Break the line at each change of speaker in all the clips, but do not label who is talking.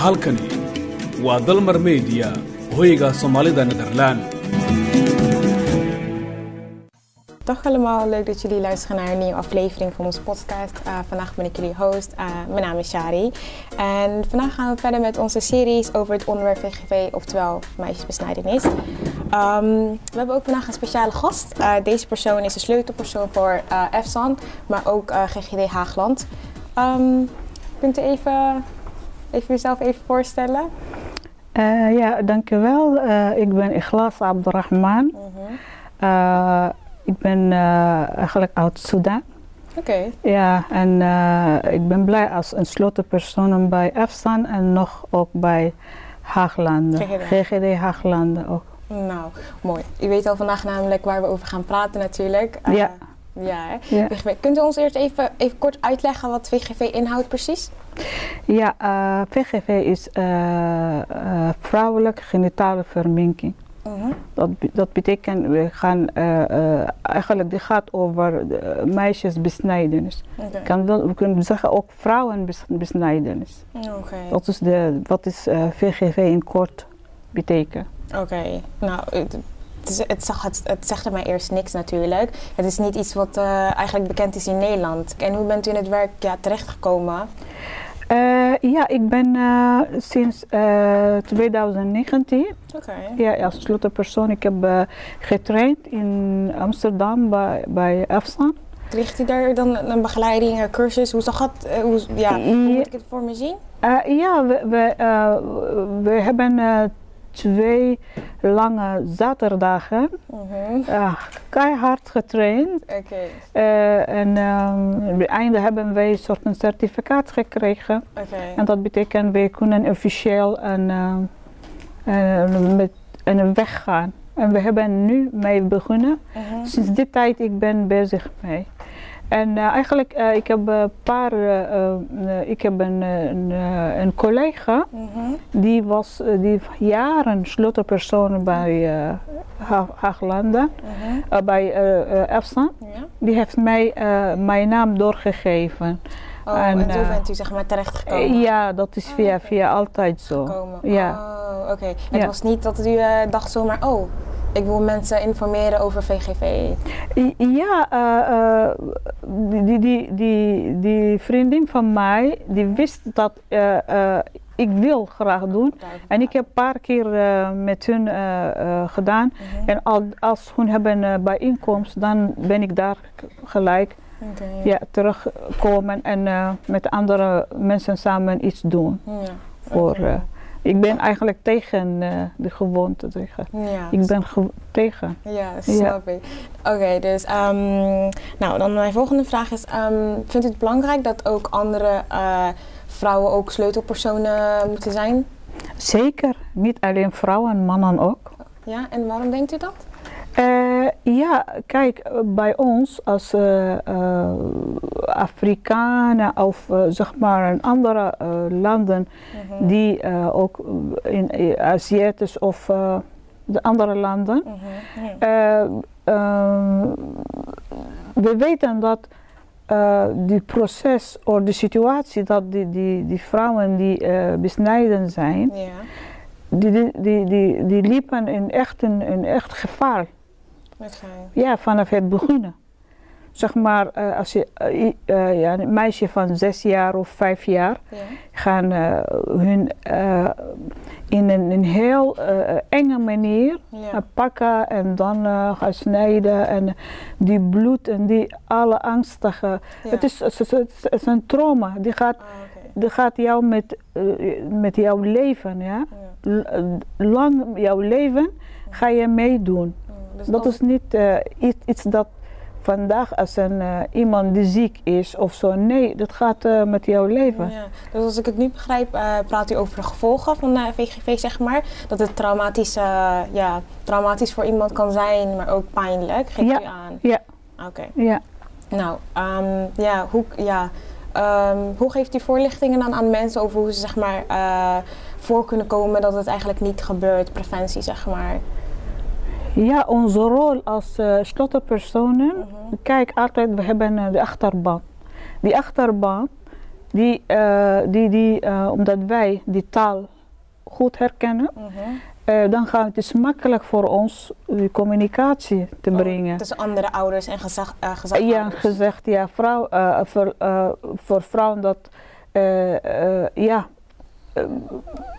halkani waa dalmar hoyga soomaalida
Dag allemaal, leuk dat jullie luisteren naar een nieuwe aflevering van onze podcast. Uh, vandaag ben ik jullie host, uh, mijn naam is Shari. En vandaag gaan we verder met onze series over het onderwerp VGV, oftewel meisjesbesnijdenis. Um, we hebben ook vandaag een speciale gast. Uh, deze persoon is de sleutelpersoon voor EFSAN, maar ook GGD Haagland. Um, kunt u even, even uzelf even voorstellen?
ja, dankjewel. ik ben Ikhlas Abdurrahman. -huh. Ik ben uh, eigenlijk uit Sudan.
Oké. Okay.
Ja, en uh, ik ben blij als een sleutelpersoon bij EFSAN en nog ook bij Haaglanden.
GGD.
GGD Haaglanden ook.
Nou, mooi. U weet al vandaag namelijk waar we over gaan praten natuurlijk. Uh,
ja.
Ja, ja. Kunt u ons eerst even, even kort uitleggen wat VGV inhoudt precies?
Ja, VGV is vrouwelijke genitale verminking. -huh. dat, dat betekent, we gaan eigenlijk, dit gaat over meisjesbesnijdenis.
Okay.
Kan wel, we kunnen zeggen ook vrouwenbesnijdenis.
Okay.
Dat is de, wat is VGV in kort betekent.
Oké, okay. nou, het, het, zag, het, het zegt er mij eerst niks natuurlijk. Het is niet iets wat eigenlijk bekend is in Nederland. En hoe bent u in het werk ja, terechtgekomen?
Uh, ja, ik ben uh, sinds uh, 2019
okay.
ja, als sleutelpersoon. Ik heb getraind in Amsterdam bij, bij EFSAN.
Kreeg u daar dan een begeleiding, een cursus? Hoe zag het? hoe, ja, hoe moet ik het voor me zien?
ja, we, we, we hebben twee lange zaterdagen
uh -huh.
uh, keihard getraind.
Okay.
Uh, en um, op het einde hebben wij een soort een certificaat gekregen.
Okay.
En dat betekent wij kunnen officieel een, uh, met een weg gaan. En we hebben nu mee begonnen.
-huh.
Sinds die tijd ik ben bezig mee. En uh, eigenlijk, uh, ik heb een paar, uh, ik heb een, een, een collega,
uh -huh.
die was die jaren sleutelpersoon bij ha Haaglanden,
-huh.
bij EFSA.
Ja?
Die heeft mij mijn naam doorgegeven.
Oh, en, en zo bent u zeg maar terechtgekomen?
ja, dat is via,
okay.
via altijd zo.
Gekomen.
Ja.
Oh, oké. Okay. Het
ja.
was niet dat u dacht zomaar, oh, ik wil mensen informeren over VGV.
Ja, uh, uh, die, die, die, die vriendin van mij, die wist dat uh, ik wil graag doen. En ik heb een paar keer met hun gedaan.
-huh.
En al, als hun hebben bijeenkomst, dan ben ik daar gelijk
okay.
ja, terugkomen en met andere mensen samen iets doen.
Ja.
Voor,
okay.
Ik ben eigenlijk tegen uh, de gewoonte. Tegen.
Ja,
ik ben tegen.
Ja, snap ja. ik. Oké, okay, dus um, nou dan mijn volgende vraag is: um, vindt u het belangrijk dat ook andere uh, vrouwen ook sleutelpersonen moeten zijn?
Zeker, niet alleen vrouwen, mannen ook.
Ja, en waarom denkt u dat?
Uh, ja, kijk, bij ons als uh, uh, Afrikanen of zeg maar in andere landen
-huh.
die ook in Aziatisch of de andere landen,
uh -huh.
yeah. we weten dat die proces of de situatie dat die, die, die vrouwen die besnijden zijn,
yeah.
die, die, die, die liepen in echt, in, in echt gevaar. Ja, vanaf het begin. Zeg maar, uh, als je uh, uh, ja, een meisje van zes jaar of vijf jaar
ja.
gaan hun in een, een heel enge manier
ja.
pakken en dan gaan snijden en die bloed en die alle angstige. Het, is, het, is, het is een trauma. Die gaat,
ah, okay.
die gaat jou met, met jouw leven, ja? lang jouw leven ga je meedoen.
Dus
dat is niet uh, iets, iets, dat vandaag als een, uh, iemand die ziek is of zo. Nee, dat gaat uh, met jouw leven.
Ja. Dus als ik het nu begrijp, praat u over de gevolgen van VGV, zeg maar. Dat het traumatisch, ja, traumatisch voor iemand kan zijn, maar ook pijnlijk. Geeft
ja.
u aan?
Ja.
Oké. Okay.
Ja.
Nou, um, ja, hoe, ja, um, hoe geeft u voorlichtingen dan aan mensen over hoe ze zeg maar voor kunnen komen dat het eigenlijk niet gebeurt, preventie zeg maar?
Ja, onze rol als uh, sleutelpersonen,
Mhm.
kijk altijd, we hebben uh, de achterbaan. Die achterbaan die, eh, die, die, eh, omdat wij die taal goed herkennen,
Mhm.
eh, dan gaat het is makkelijk voor ons die communicatie te
Oh,
brengen.
tussen andere ouders en gezag, eh
ja, gezegd, ja, vrouw, eh, voor, eh, voor vrouwen dat, eh, eh, ja, eh,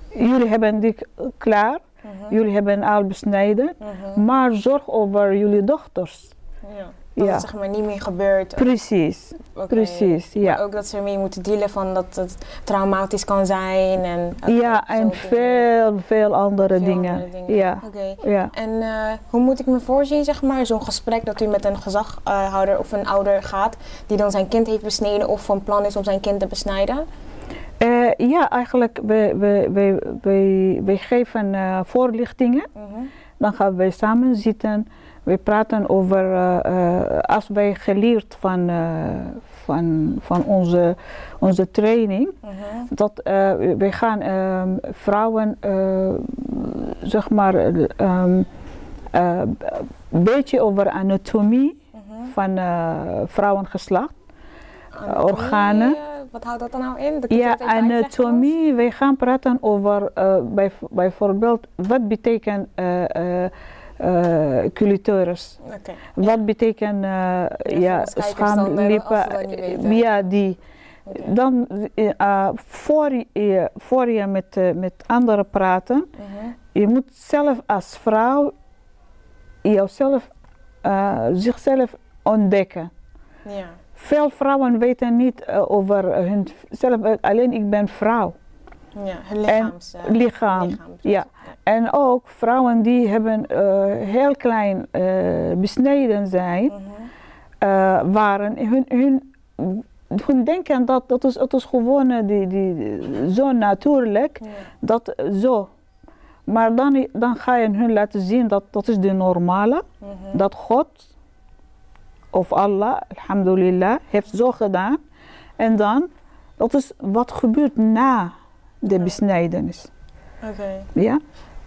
jullie hebben dit klaar,
Mhm.
jullie hebben al besneden,
Mhm.
maar zorg over jullie dochters.
Ja. Dat
Ja.
het zeg maar niet meer gebeurt.
Precies, precies, ja.
Maar ook dat ze ermee moeten dealen van dat het traumatisch kan zijn. En,
Ja, en veel, veel andere
Veel
dingen.
andere dingen.
Ja,
Oké.
ja.
En eh, hoe moet ik me voorzien, zeg maar, zo'n gesprek dat u met een gezaghouder of een ouder gaat die dan zijn kind heeft besneden of van plan is om zijn kind te besnijden?
Eh, ja, eigenlijk, we, we, we, we, we geven eh, voorlichtingen.
Mhm.
Dan gaan wij samen zitten. We praten over, eh, als wij geleerd van, van, van onze, onze training,
Mhm.
dat we gaan ehm, vrouwen, zeg maar, eh, ehm, eh, een beetje over anatomie
Mhm.
van eh, vrouwengeslacht. Organen.
Eh, wat houdt dat dan nou in?
Ja,
uitleggen?
anatomie. Wij gaan praten over uh, bij, bijvoorbeeld wat betekent uh, uh, clitoris. Wat betekent uh, ja, schaamlippen. Ja, die.
Okay.
Dan voor, je, voor je met, met anderen praten,
Mhm.
je moet zelf als vrouw jezelf, uh, zichzelf ontdekken.
Ja.
Veel vrouwen weten niet uh, over hunzelf, alleen ik ben vrouw.
Ja, hun lichaams,
en, lichaam. lichaam ja. En ook vrouwen die hebben heel klein besneden zijn,
Mhm.
waren hun, hun, hun denken dat dat is, het is gewoon die, die, zo natuurlijk,
Ja.
dat zo. Maar dan, dan ga je hun laten zien dat dat is de normale,
Mhm.
dat God of Allah, alhamdulillah, heeft zo gedaan. En dan, dat is wat gebeurt na de
Ja.
besnijdenis.
Oké.
Ja?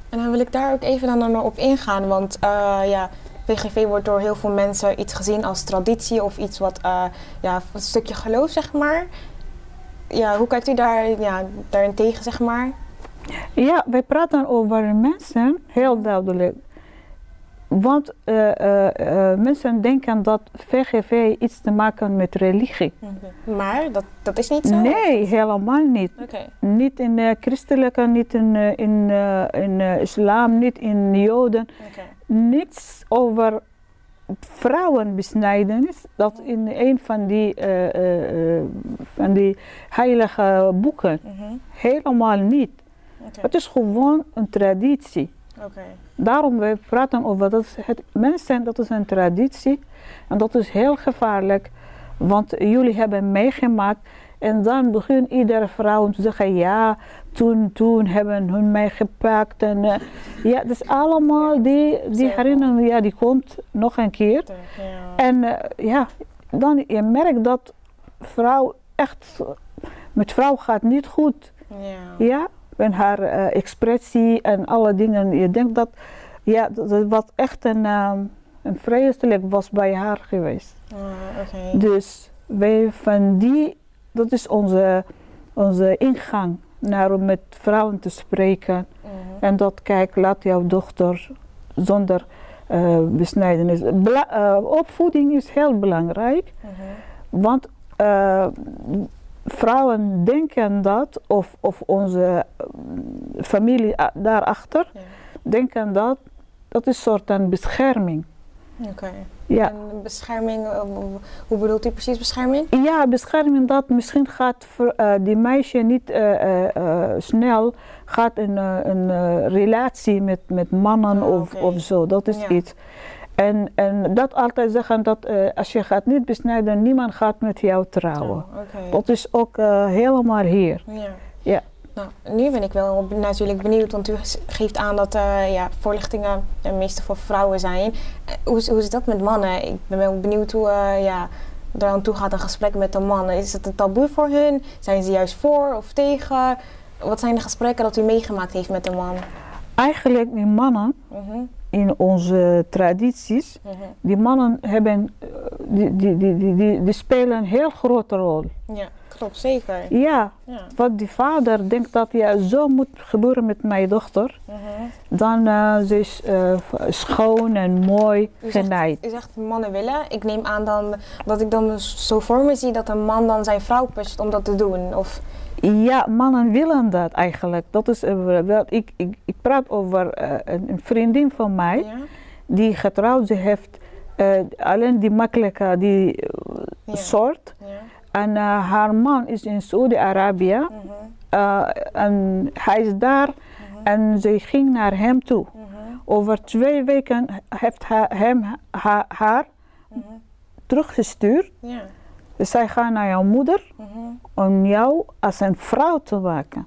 En dan wil ik daar ook even dan op ingaan, want eh, ja, PGV wordt door heel veel mensen iets gezien als traditie of iets wat, eh, ja, een stukje geloof, zeg maar. Ja, hoe kijkt u daar, ja, daarin tegen, zeg maar?
Ja, wij praten over mensen, heel duidelijk. Want uh, uh, uh, mensen denken dat VGV iets te maken met religie.
Okay. Maar dat, dat is niet zo?
Nee, helemaal niet.
Okay.
Niet in de christelijke, niet in, in, in islam, niet in joden.
Okay.
Niets over vrouwenbesnijdenis. Dat in een van die, van die heilige boeken.
-hmm.
Helemaal niet.
Okay.
Het is gewoon een traditie.
Okay.
Daarom we praten over dat het mensen, dat is een traditie en dat is heel gevaarlijk, want jullie hebben meegemaakt en dan begint iedere vrouw te zeggen ja, toen, toen hebben hun mij gepakt en uh, ja, dat is allemaal die, die herinnering, ja, die komt nog een keer en uh, ja, dan je merkt dat vrouw echt met vrouw gaat niet goed,
ja.
ja? En haar uh, expressie en alle dingen. Je denkt dat, ja, dat, wat echt een, um, een vreselijk was bij haar geweest.
Okay.
Dus wij van die, dat is onze, onze ingang naar om met vrouwen te spreken. -huh. En dat, kijk, laat jouw dochter zonder uh, besnijdenis. Uh, opvoeding is heel belangrijk,
-huh.
want vrouwen denken dat, of, of onze familie daarachter,
ja.
denken dat, dat is een soort van bescherming.
Oké. Okay.
Ja.
En bescherming, uh, hoe bedoelt u precies bescherming?
Ja, bescherming dat misschien gaat voor, uh, die meisje niet uh, snel gaat in een relatie met, met mannen
oh,
of,
okay.
of zo. Dat is
ja.
iets. En, en dat altijd zeggen dat uh, als je gaat niet besnijden, niemand gaat met jou trouwen.
Oh, okay.
Dat is ook uh, helemaal hier.
Ja.
ja.
Nou, nu ben ik wel natuurlijk benieuwd, want u geeft aan dat uh, ja, voorlichtingen meestal voor vrouwen zijn. hoe, hoe is dat met mannen? Ik ben wel benieuwd hoe ja, er aan toe gaat een gesprek met een man. Is het een taboe voor hun? Zijn ze juist voor of tegen? Wat zijn de gesprekken dat u meegemaakt heeft met een man?
Eigenlijk die mannen
-huh.
In onze tradities,
-huh.
die mannen hebben, die, die, die, die, die, spelen een heel grote rol.
Ja, klopt, zeker.
Ja,
Ja.
wat die vader denkt dat ja, zo moet gebeuren met mijn dochter.
Mhm.
Dan uh, ze is uh, schoon en mooi
U zegt,
genaaid.
u zegt mannen willen. Ik neem aan dan dat ik dan zo voor me zie dat een man dan zijn vrouw pusht om dat te doen. Of,
Ja, mannen willen dat eigenlijk. Dat is, wel, ik, ik, ik praat over uh, een vriendin van mij
ja?
die getrouwd ze heeft. Uh, alleen die makkelijke die
Ja.
soort.
Ja.
En uh, haar man is in Saudi-Arabië.
Mhm.
En hij is daar
Mhm.
en ze ging naar hem toe.
Mhm.
Over twee weken heeft hij hem ha- haar
Mhm.
teruggestuurd. Dus zij gaat naar jouw moeder
Mhm.
om jou als een vrouw te maken.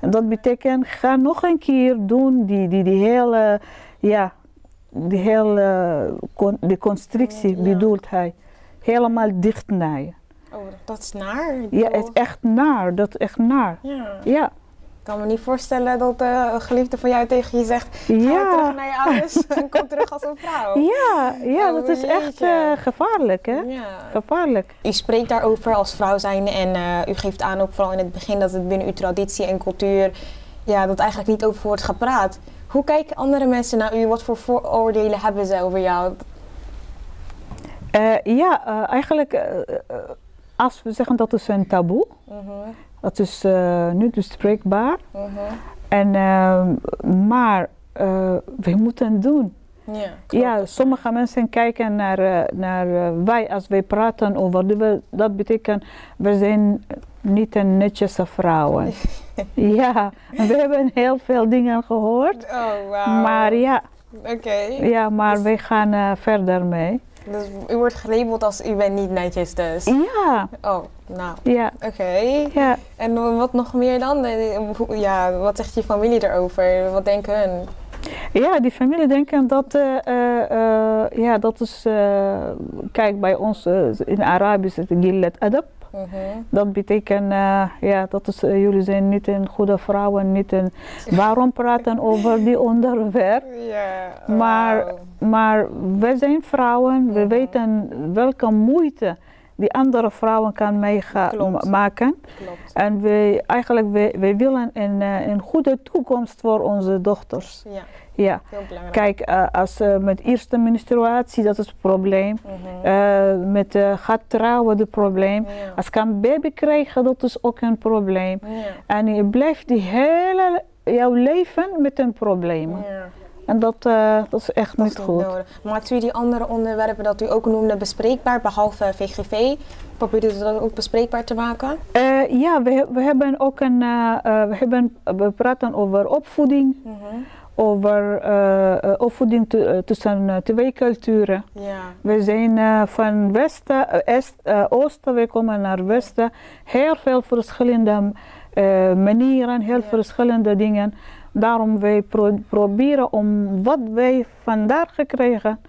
En dat betekent, ga nog een keer doen die, die, die hele, ja, die hele con- die constructie
Ja.
bedoelt hij. Helemaal dicht naar je.
Oh, dat is naar.
Ja, het is echt naar, dat is echt naar.
ja.
Ja,
Ik kan me niet voorstellen dat eh, een geliefde van jou tegen je zegt: Ga terug
ja,
naar je ouders en kom terug als een vrouw.
ja, ja,
Oh,
dat is echt eh, gevaarlijk, hè?
Ja.
Gevaarlijk.
U spreekt daarover als vrouw zijn en eh, u geeft aan ook vooral in het begin dat het binnen uw traditie en cultuur ja, dat eigenlijk niet over wordt gepraat. Hoe kijken andere mensen naar u? Wat voor vooroordelen hebben ze over jou?
Eh, ja, eh, eigenlijk, als we zeggen dat is een taboe,
Mhm,
dat is eh, niet bespreekbaar.
mhm.
En, eh, maar eh, we moeten het doen.
Ja.
Ja, sommige mensen kijken naar, naar wij als wij praten over, die- dat betekent we zijn niet een netjese vrouwen. ja, we hebben heel veel dingen gehoord,
Oh, wauw.
maar ja,
Oké.
ja maar wij gaan eh, verder mee.
Dus u wordt gelabeld als u bent niet netjes dus.
Ja,
Oh, nou,
ja,
oké.
ja.
En wat nog meer dan? Eh, Ja, wat zegt je familie erover? Wat denken hun?
Ja, die familie denken dat, eh, eh, ja, dat is, kijk bij ons in Arabisch is het gillet adab.
Mhm.
Dat betekent, eh, ja, dat is, eh, jullie zijn niet een goede vrouwen, niet een, waarom praten over die onderwerp? Maar-
wauw.
Maar wij zijn vrouwen, we
Mhm.
weten welke moeite die andere vrouwen kan meemaken. En wij, eigenlijk, wij, wij willen een, eh, een goede toekomst voor onze dochters.
Ja,
Ja.
heel belangrijk.
Kijk, eh, als uh, met eerste menstruatie, dat is het probleem.
Mhm.
Eh, met gaat trouwen, het probleem.
ja.
Als ik een baby krijg, dat is ook een probleem.
Ja.
En je blijft die hele jouw leven met een probleem.
Ja.
En dat, dat is echt
Dat
niet
is
goed.
nodig. Maakt u die andere onderwerpen dat u ook noemde bespreekbaar, behalve VGV? Probeert u dat ook bespreekbaar te maken?
Ja, we, we hebben ook een, we, hebben, we praten over opvoeding,
Mhm.
Over eh, eh, opvoeding eh, tussen twee culturen.
Ja.
We zijn van westen, est, oosten, we komen naar westen. Heel veel verschillende manieren, heel
Ja.
verschillende dingen. Daarom wij pro- proberen om wat wij vandaar gekregen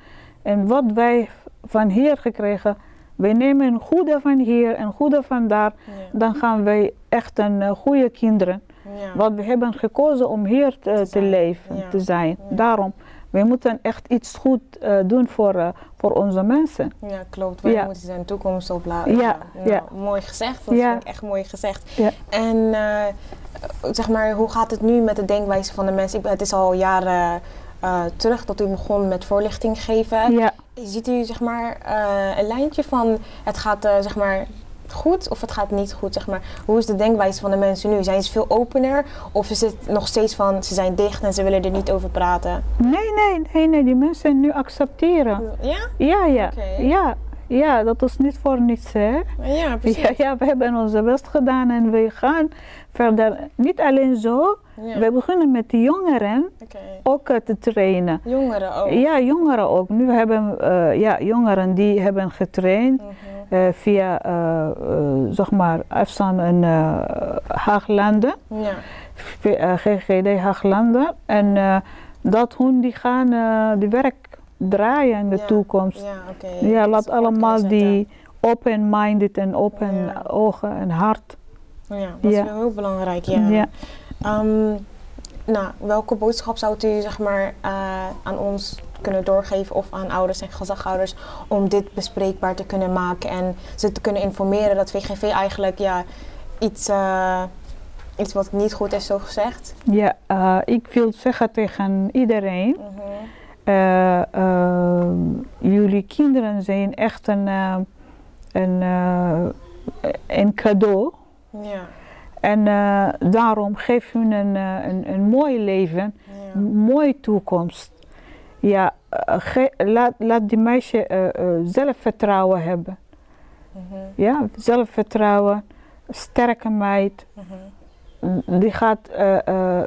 en wat wij van hier gekregen. We nemen een goede van hier en goede van daar.
Ja.
Dan gaan wij echt een goede kinderen.
Ja.
Want we hebben gekozen om hier te, leven,
ja.
te zijn.
Ja.
Daarom, we moeten echt iets goed eh, doen voor, eh, voor onze mensen.
Ja, klopt. Wij moeten zijn toekomst opladen.
Ja,
Nou. Mooi gezegd. Dat
Ja.
vind ik echt mooi gezegd.
Ja.
En eh, zeg maar, hoe gaat het nu met de denkwijze van de mensen? Ik- Het is al jaren terug dat u begon met voorlichting geven.
Ja,
Ziet u zeg maar een lijntje van het gaat zeg maar goed of het gaat niet goed? Zeg maar. Hoe is de denkwijze van de mensen nu? Zijn ze veel opener of is het nog steeds van ze zijn dicht en ze willen er niet over praten?
nee, nee, nee, nee, die mensen nu accepteren.
Ja?
Ja, ja, ja, ja, dat is niet voor niets, hè.
Ja, precies.
Ja, ja, we hebben onze best gedaan en we gaan verder. Niet alleen zo,
Ja.
we beginnen met de jongeren ook eh, te trainen.
Jongeren ook.
Ja, jongeren ook. Nu hebben uh, ja, jongeren die hebben getraind
Mhm.
Uh, via uh, zeg maar afstand in Haaglanden,
Ja.
GGD Haaglanden. En dat hun die gaan de werk draaien in de
Ja,
toekomst.
Ja, oké.
Ja, laat allemaal die open-minded en open ogen en hart.
Ja, dat is wel heel belangrijk. Ja.
Ja.
Ehm, nou, welke boodschap zou u zeg maar, eh, aan ons kunnen doorgeven of aan ouders en gezagouders om dit bespreekbaar te kunnen maken en ze te kunnen informeren dat VGV eigenlijk ja, iets, uh, iets wat niet goed is, zo gezegd?
Ja, uh, ik wil zeggen tegen iedereen. Mm -hmm. jullie kinderen zijn echt een, een, een cadeau.
Ja.
En daarom geef hun een, een, een mooi leven, ja. een mooie toekomst. Ja, laat, laat die meisje zelfvertrouwen hebben. Mm -hmm. Ja, zelfvertrouwen sterke meid. Mm -hmm. Die gaat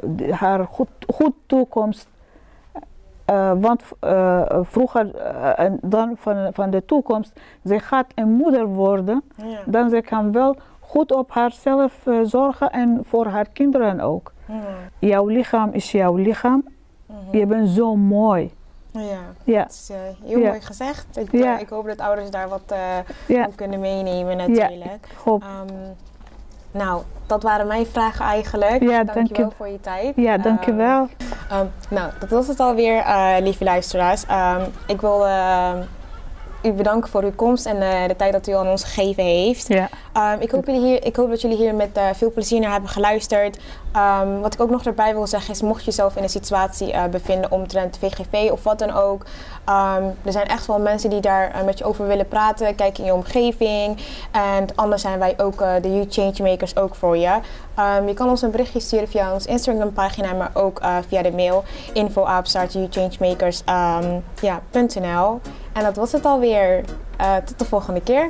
die, haar goed, goed toekomst. Uh, want vroeger dan van, van de toekomst, ze gaat een moeder worden. Ja. Dan ze kan wel goed op haarzelf zorgen en voor haar kinderen ook. Ja. Jouw lichaam is jouw lichaam. Mm -hmm. Je bent zo mooi.
Ja, ja. dat is uh, heel ja. mooi gezegd. Ik, ja. ik, hoop dat ouders daar wat uh, kunnen meenemen natuurlijk.
Ja,
um, nou, dat waren mijn vragen eigenlijk.
Ja,
dankjewel
dank je.
voor je tijd.
Ja, dankjewel.
Um, um, nou, dat was het alweer, lieve luisteraars. ik wil u bedanken voor uw komst en uh, de tijd dat u aan ons gegeven heeft.
Ja.
Um, ik, hoop jullie hier, ik hoop dat jullie hier met uh, veel plezier naar hebben geluisterd. Um, wat ik ook nog erbij wil zeggen is, mocht je zelf in een situatie uh, bevinden omtrent VGV of wat dan ook. Um, er zijn echt wel mensen die daar met je over willen praten. Kijk in je omgeving. En anders zijn wij ook de Youth Changemakers ook voor je. je kan ons een berichtje sturen via ons Instagram pagina, maar ook via de mail info@youthchangemakers.nl. ja, En dat was het alweer. Uh, tot de volgende keer.